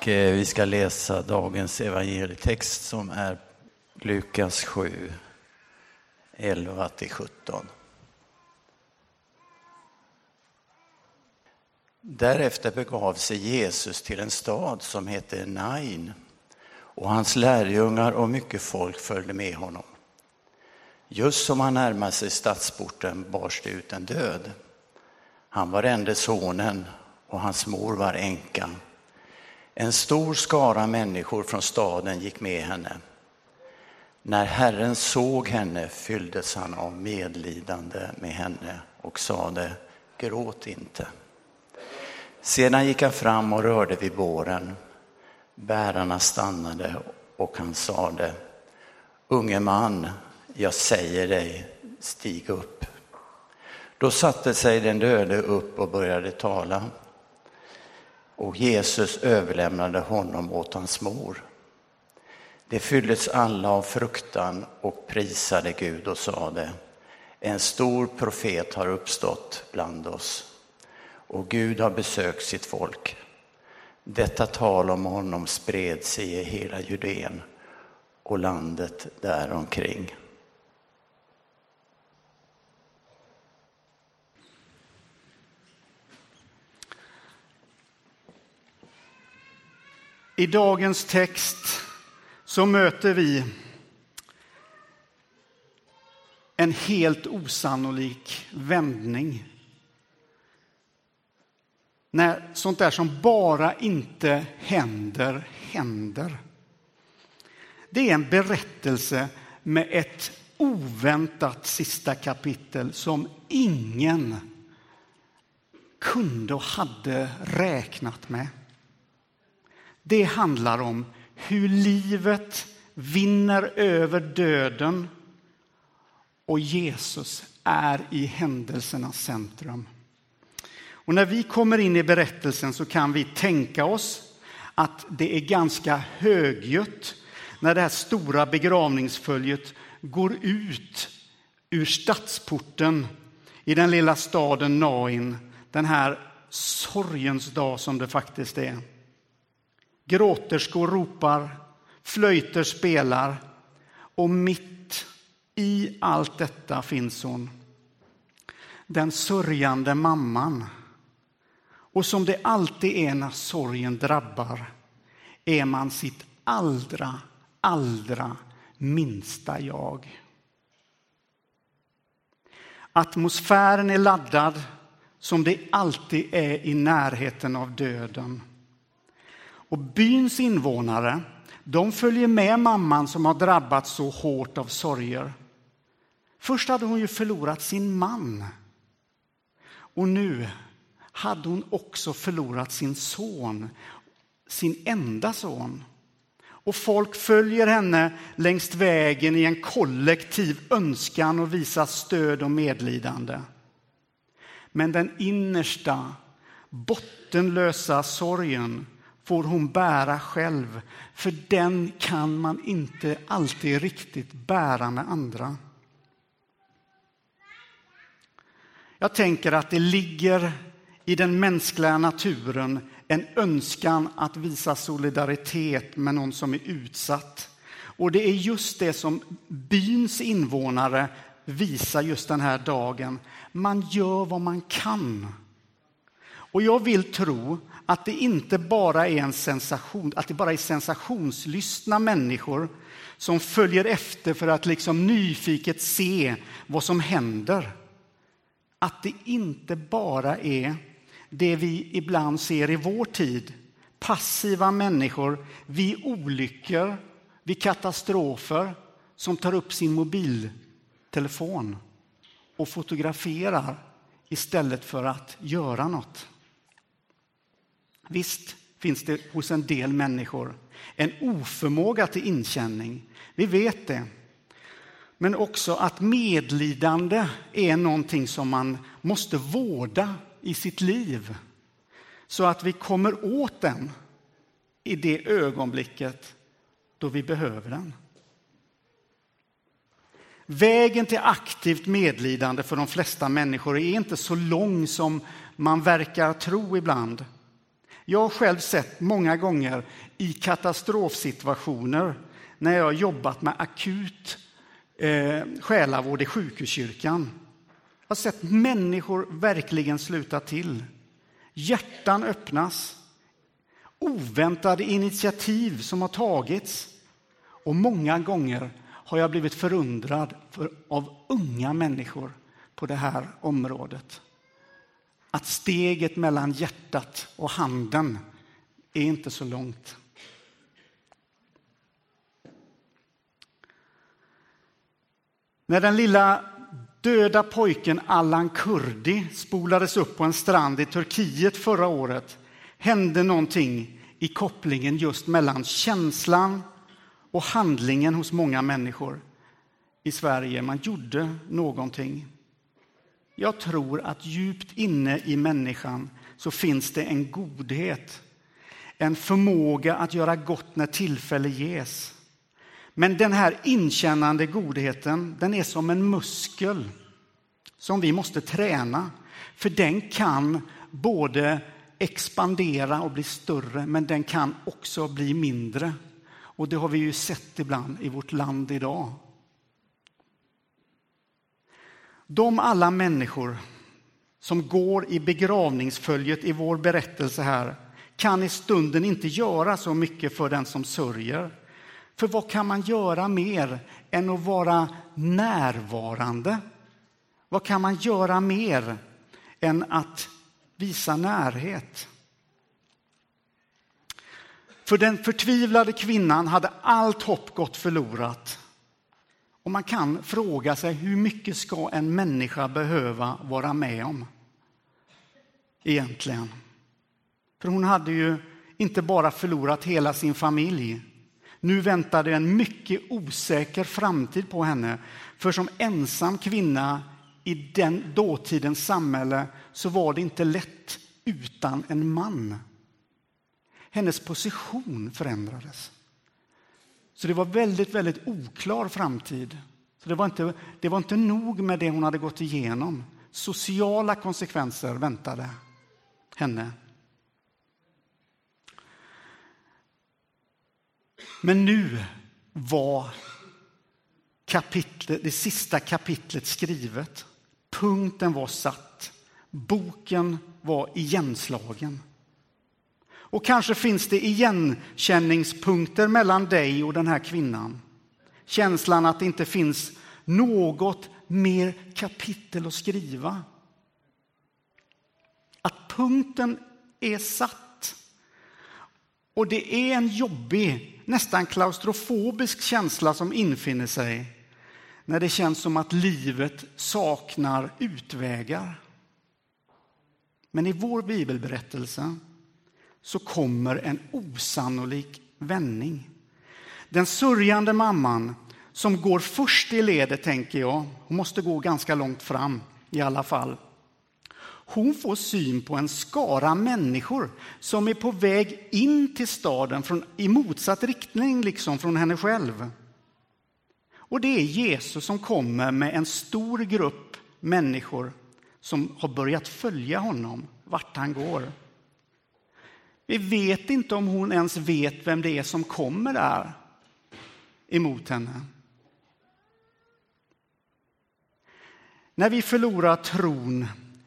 Och eh, vi ska läsa dagens evangelietext som är Lukas 7, 11 17. Därefter begav sig Jesus till en stad som hette Nain och hans lärjungar och mycket folk följde med honom. Just som han närmade sig stadsporten bars det ut en död. Han var ende sonen och hans mor var änka. En stor skara människor från staden gick med henne. När Herren såg henne fylldes han av medlidande med henne och sade, gråt inte. Sedan gick han fram och rörde vid båren. Bärarna stannade och han sade, unge man, jag säger dig, stig upp. Då satte sig den döde upp och började tala. Och Jesus överlämnade honom åt hans mor. Det fylldes alla av fruktan och prisade Gud och sade, en stor profet har uppstått bland oss och Gud har besökt sitt folk. Detta tal om honom spred sig i hela Judeen och landet däromkring. I dagens text så möter vi en helt osannolik vändning. När sånt där som bara inte händer, händer. Det är en berättelse med ett oväntat sista kapitel som ingen kunde och hade räknat med. Det handlar om hur livet vinner över döden och Jesus är i händelsernas centrum. Och när vi kommer in i berättelsen så kan vi tänka oss att det är ganska högljutt när det här stora begravningsföljet går ut ur stadsporten i den lilla staden Nain den här sorgens dag som det faktiskt är. Gråterskor ropar, flöjter spelar och mitt i allt detta finns hon. Den sörjande mamman. Och som det alltid är när sorgen drabbar är man sitt allra, allra minsta jag. Atmosfären är laddad som det alltid är i närheten av döden. Och byns invånare, de följer med mamman som har drabbats så hårt av sorger. Först hade hon ju förlorat sin man. Och nu hade hon också förlorat sin son, sin enda son. Och folk följer henne längs vägen i en kollektiv önskan att visa stöd och medlidande. Men den innersta, bottenlösa sorgen får hon bära själv, för den kan man inte alltid riktigt bära med andra. Jag tänker att det ligger i den mänskliga naturen en önskan att visa solidaritet med någon som är utsatt. Och det är just det som byns invånare visar just den här dagen. Man gör vad man kan. Och jag vill tro att det inte bara är en sensation, att det bara är sensationslystna människor som följer efter för att liksom nyfiket se vad som händer. Att det inte bara är det vi ibland ser i vår tid. Passiva människor vid olyckor, vid katastrofer som tar upp sin mobiltelefon och fotograferar istället för att göra något. Visst finns det hos en del människor en oförmåga till inkänning. Vi vet det. Men också att medlidande är någonting som man måste vårda i sitt liv så att vi kommer åt den i det ögonblicket då vi behöver den. Vägen till aktivt medlidande för de flesta människor är inte så lång som man verkar tro ibland. Jag har själv sett många gånger i katastrofsituationer när jag har jobbat med akut eh, själavård i sjukhuskyrkan. Jag har sett människor verkligen sluta till. Hjärtan öppnas. Oväntade initiativ som har tagits. Och många gånger har jag blivit förundrad för, av unga människor på det här området. Att steget mellan hjärtat och handen är inte så långt. När den lilla döda pojken Allan Kurdi spolades upp på en strand i Turkiet förra året hände någonting i kopplingen just mellan känslan och handlingen hos många människor i Sverige. Man gjorde någonting. Jag tror att djupt inne i människan så finns det en godhet, en förmåga att göra gott när tillfälle ges. Men den här inkännande godheten, den är som en muskel som vi måste träna. För den kan både expandera och bli större, men den kan också bli mindre. Och det har vi ju sett ibland i vårt land idag. De alla människor som går i begravningsföljet i vår berättelse här kan i stunden inte göra så mycket för den som sörjer. För vad kan man göra mer än att vara närvarande? Vad kan man göra mer än att visa närhet? För den förtvivlade kvinnan hade allt hopp gått förlorat. Och man kan fråga sig hur mycket ska en människa behöva vara med om? Egentligen. För hon hade ju inte bara förlorat hela sin familj. Nu väntade en mycket osäker framtid på henne. För som ensam kvinna i den dåtidens samhälle så var det inte lätt utan en man. Hennes position förändrades. Så det var väldigt, väldigt oklar framtid. Så det var, inte, det var inte nog med det hon hade gått igenom. Sociala konsekvenser väntade henne. Men nu var kapitlet, det sista kapitlet skrivet. Punkten var satt. Boken var igenslagen. Och kanske finns det igenkänningspunkter mellan dig och den här kvinnan. Känslan att det inte finns något mer kapitel att skriva. Att punkten är satt. Och det är en jobbig, nästan klaustrofobisk känsla som infinner sig när det känns som att livet saknar utvägar. Men i vår bibelberättelse så kommer en osannolik vändning. Den sörjande mamman som går först i ledet, tänker jag, hon måste gå ganska långt fram i alla fall. Hon får syn på en skara människor som är på väg in till staden från, i motsatt riktning liksom från henne själv. Och det är Jesus som kommer med en stor grupp människor som har börjat följa honom vart han går. Vi vet inte om hon ens vet vem det är som kommer där emot henne. När vi förlorar tron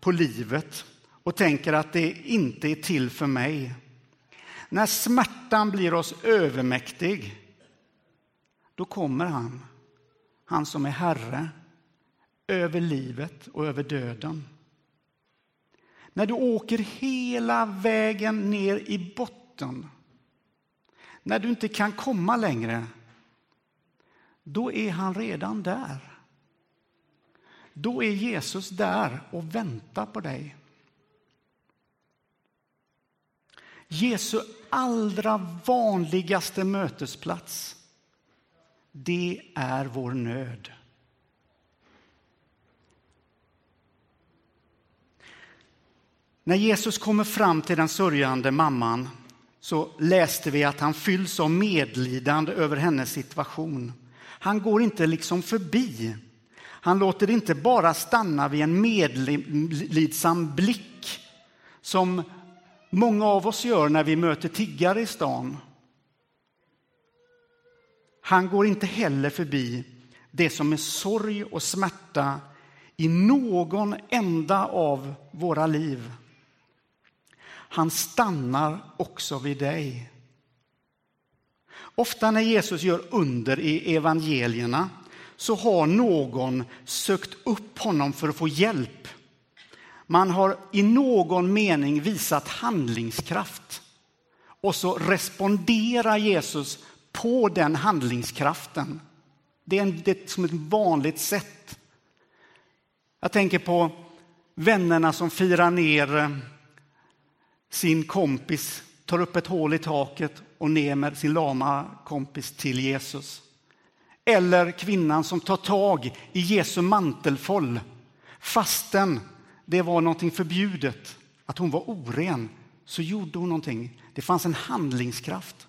på livet och tänker att det inte är till för mig. När smärtan blir oss övermäktig, då kommer han. Han som är Herre över livet och över döden. När du åker hela vägen ner i botten, när du inte kan komma längre, då är han redan där. Då är Jesus där och väntar på dig. Jesu allra vanligaste mötesplats, det är vår nöd. När Jesus kommer fram till den sörjande mamman så läste vi att han fylls av medlidande över hennes situation. Han går inte liksom förbi. Han låter det inte bara stanna vid en medlidsam blick som många av oss gör när vi möter tiggare i stan. Han går inte heller förbi det som är sorg och smärta i någon enda av våra liv. Han stannar också vid dig. Ofta när Jesus gör under i evangelierna så har någon sökt upp honom för att få hjälp. Man har i någon mening visat handlingskraft. Och så responderar Jesus på den handlingskraften. Det är, en, det är som ett vanligt sätt. Jag tänker på vännerna som firar ner eh, sin kompis, tar upp ett hål i taket och ner med sin lama kompis till Jesus. Eller kvinnan som tar tag i Jesu mantelfoll fastän det var någonting förbjudet, att hon var oren, så gjorde hon någonting. Det fanns en handlingskraft.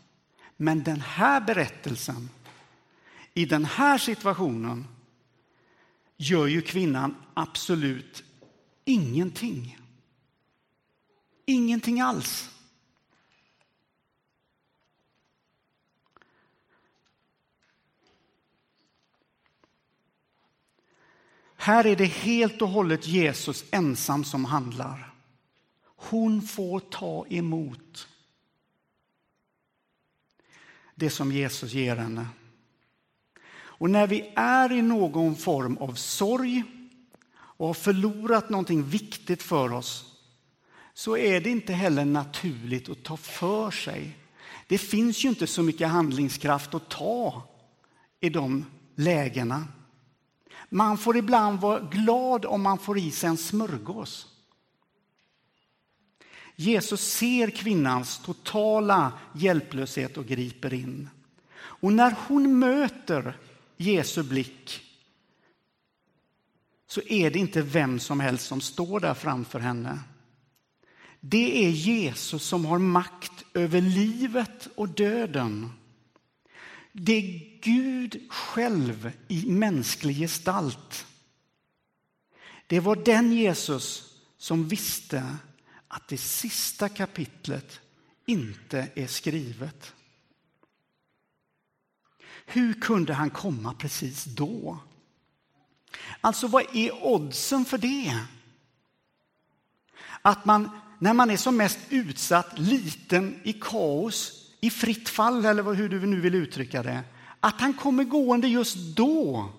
Men den här berättelsen, i den här situationen, gör ju kvinnan absolut ingenting. Ingenting alls. Här är det helt och hållet Jesus ensam som handlar. Hon får ta emot det som Jesus ger henne. Och när vi är i någon form av sorg och har förlorat någonting viktigt för oss så är det inte heller naturligt att ta för sig. Det finns ju inte så mycket handlingskraft att ta i de lägena. Man får ibland vara glad om man får i sig en smörgås. Jesus ser kvinnans totala hjälplöshet och griper in. Och när hon möter Jesu blick så är det inte vem som helst som står där framför henne. Det är Jesus som har makt över livet och döden. Det är Gud själv i mänsklig gestalt. Det var den Jesus som visste att det sista kapitlet inte är skrivet. Hur kunde han komma precis då? Alltså, vad är oddsen för det? Att man, när man är som mest utsatt, liten, i kaos, i fritt fall eller hur du nu vill uttrycka det, att han kommer gående just då.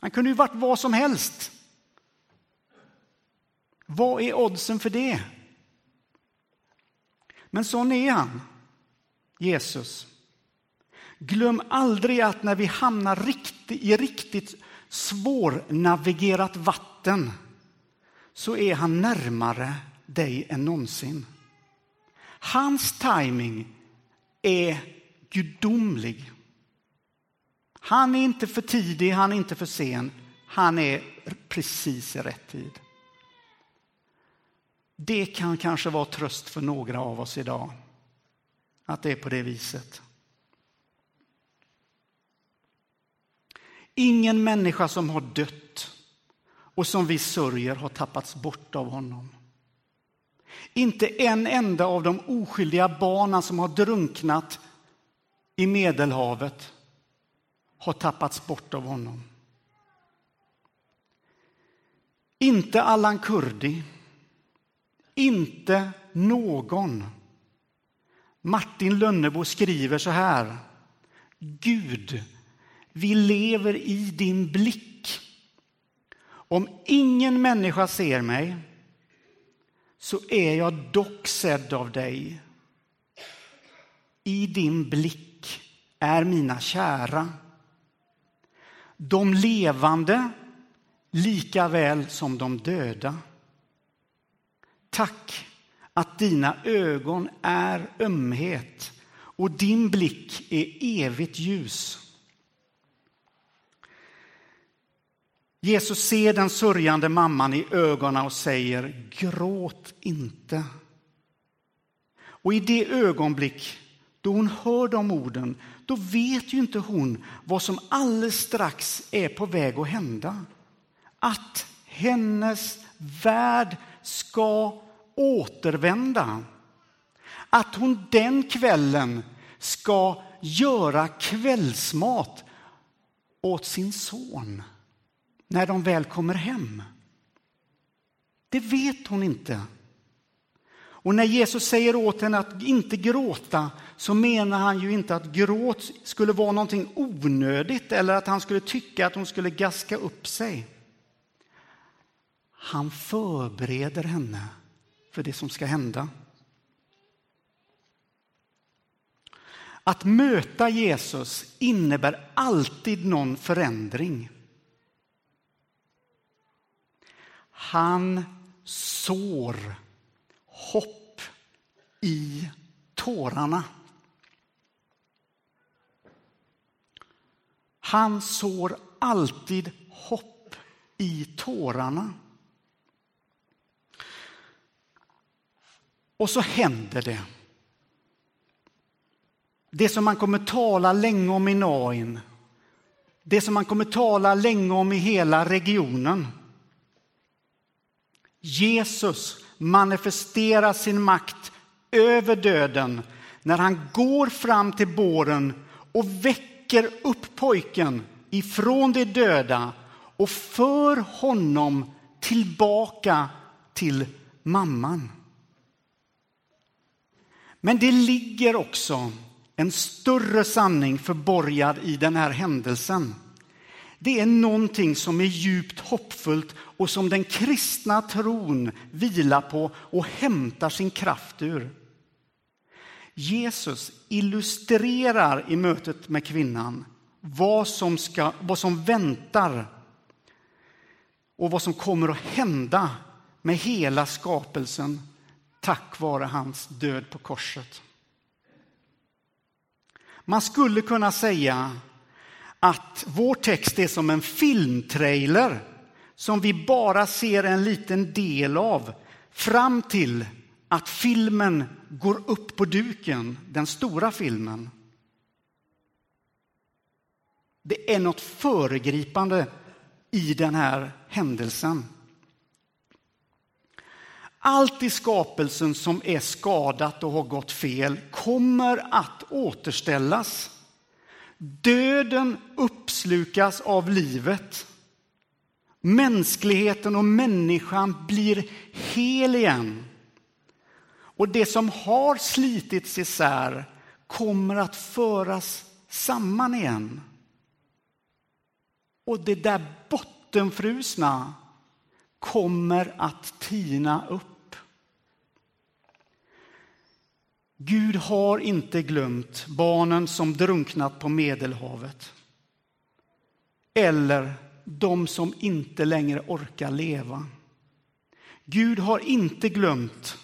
Han kunde ju varit vad som helst. Vad är oddsen för det? Men sån är han, Jesus. Glöm aldrig att när vi hamnar i riktigt svårnavigerat vatten så är han närmare dig än någonsin. Hans timing är gudomlig. Han är inte för tidig, han är inte för sen. Han är precis i rätt tid. Det kan kanske vara tröst för några av oss idag, att det är på det viset. Ingen människa som har dött och som vi sörjer har tappats bort av honom. Inte en enda av de oskyldiga barnen som har drunknat i Medelhavet har tappats bort av honom. Inte Allan Kurdi, inte någon. Martin Lönnebo skriver så här. Gud, vi lever i din blick. Om ingen människa ser mig så är jag dock sedd av dig. I din blick är mina kära. De levande lika väl som de döda. Tack att dina ögon är ömhet och din blick är evigt ljus. Jesus ser den sörjande mamman i ögonen och säger gråt inte. Och i det ögonblick då hon hör de orden, då vet ju inte hon vad som alldeles strax är på väg att hända. Att hennes värld ska återvända. Att hon den kvällen ska göra kvällsmat åt sin son när de väl kommer hem. Det vet hon inte. Och när Jesus säger åt henne att inte gråta så menar han ju inte att gråt skulle vara någonting onödigt eller att han skulle tycka att hon skulle gaska upp sig. Han förbereder henne för det som ska hända. Att möta Jesus innebär alltid någon förändring. Han sår hopp i tårarna. Han sår alltid hopp i tårarna. Och så händer det. Det som man kommer tala länge om i Nain. Det som man kommer tala länge om i hela regionen. Jesus manifesterar sin makt över döden när han går fram till båren och väcker upp pojken ifrån de döda och för honom tillbaka till mamman. Men det ligger också en större sanning förborgad i den här händelsen. Det är någonting som är djupt hoppfullt och som den kristna tron vilar på och hämtar sin kraft ur. Jesus illustrerar i mötet med kvinnan vad som, ska, vad som väntar och vad som kommer att hända med hela skapelsen tack vare hans död på korset. Man skulle kunna säga att vår text är som en filmtrailer som vi bara ser en liten del av fram till att filmen går upp på duken, den stora filmen. Det är något föregripande i den här händelsen. Allt i skapelsen som är skadat och har gått fel kommer att återställas. Döden uppslukas av livet. Mänskligheten och människan blir hel igen. Och det som har slitits isär kommer att föras samman igen. Och det där bottenfrusna kommer att tina upp. Gud har inte glömt barnen som drunknat på Medelhavet. Eller de som inte längre orkar leva. Gud har inte glömt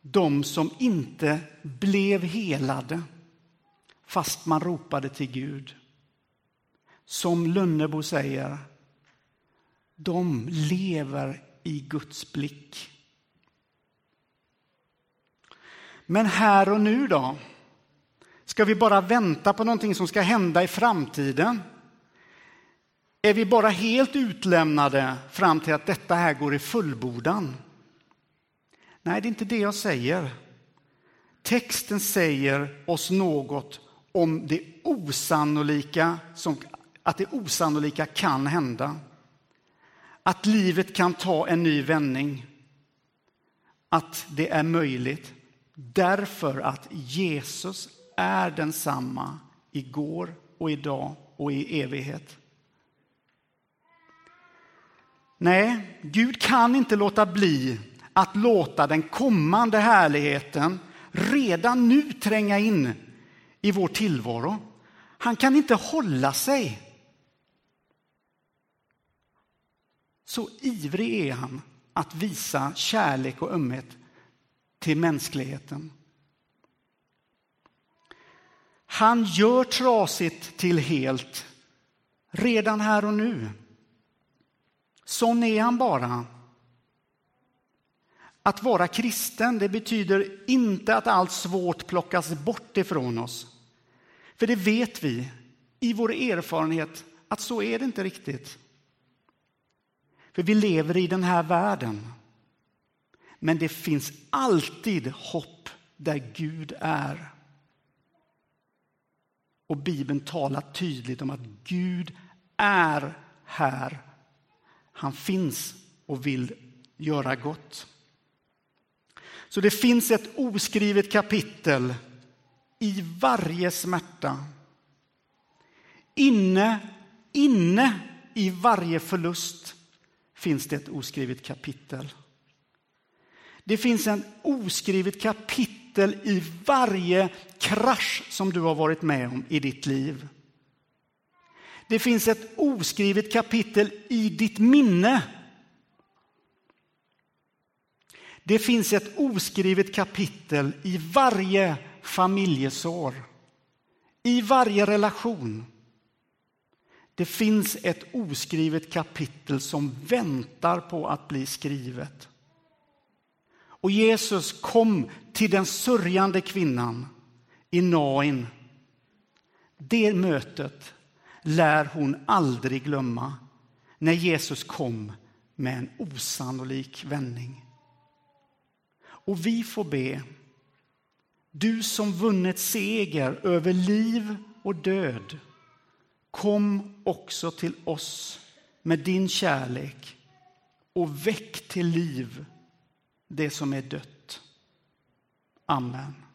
de som inte blev helade fast man ropade till Gud. Som Lönnebo säger, de lever i Guds blick. Men här och nu då? Ska vi bara vänta på någonting som ska hända i framtiden? Är vi bara helt utlämnade fram till att detta här går i fullbordan? Nej, det är inte det jag säger. Texten säger oss något om det osannolika, som, att det osannolika kan hända. Att livet kan ta en ny vändning. Att det är möjligt. Därför att Jesus är densamma igår och idag och i evighet. Nej, Gud kan inte låta bli att låta den kommande härligheten redan nu tränga in i vår tillvaro. Han kan inte hålla sig. Så ivrig är han att visa kärlek och ömhet till mänskligheten. Han gör trasigt till helt redan här och nu. Sån är han bara. Att vara kristen det betyder inte att allt svårt plockas bort ifrån oss. För det vet vi i vår erfarenhet att så är det inte riktigt. För vi lever i den här världen. Men det finns alltid hopp där Gud är. Och Bibeln talar tydligt om att Gud är här. Han finns och vill göra gott. Så det finns ett oskrivet kapitel i varje smärta. Inne, inne i varje förlust finns det ett oskrivet kapitel. Det finns ett oskrivet kapitel i varje krasch som du har varit med om i ditt liv. Det finns ett oskrivet kapitel i ditt minne. Det finns ett oskrivet kapitel i varje familjesår, i varje relation. Det finns ett oskrivet kapitel som väntar på att bli skrivet. Och Jesus kom till den sörjande kvinnan i Nain. Det mötet lär hon aldrig glömma när Jesus kom med en osannolik vändning. Och vi får be, du som vunnit seger över liv och död, kom också till oss med din kärlek och väck till liv det som är dött. Amen.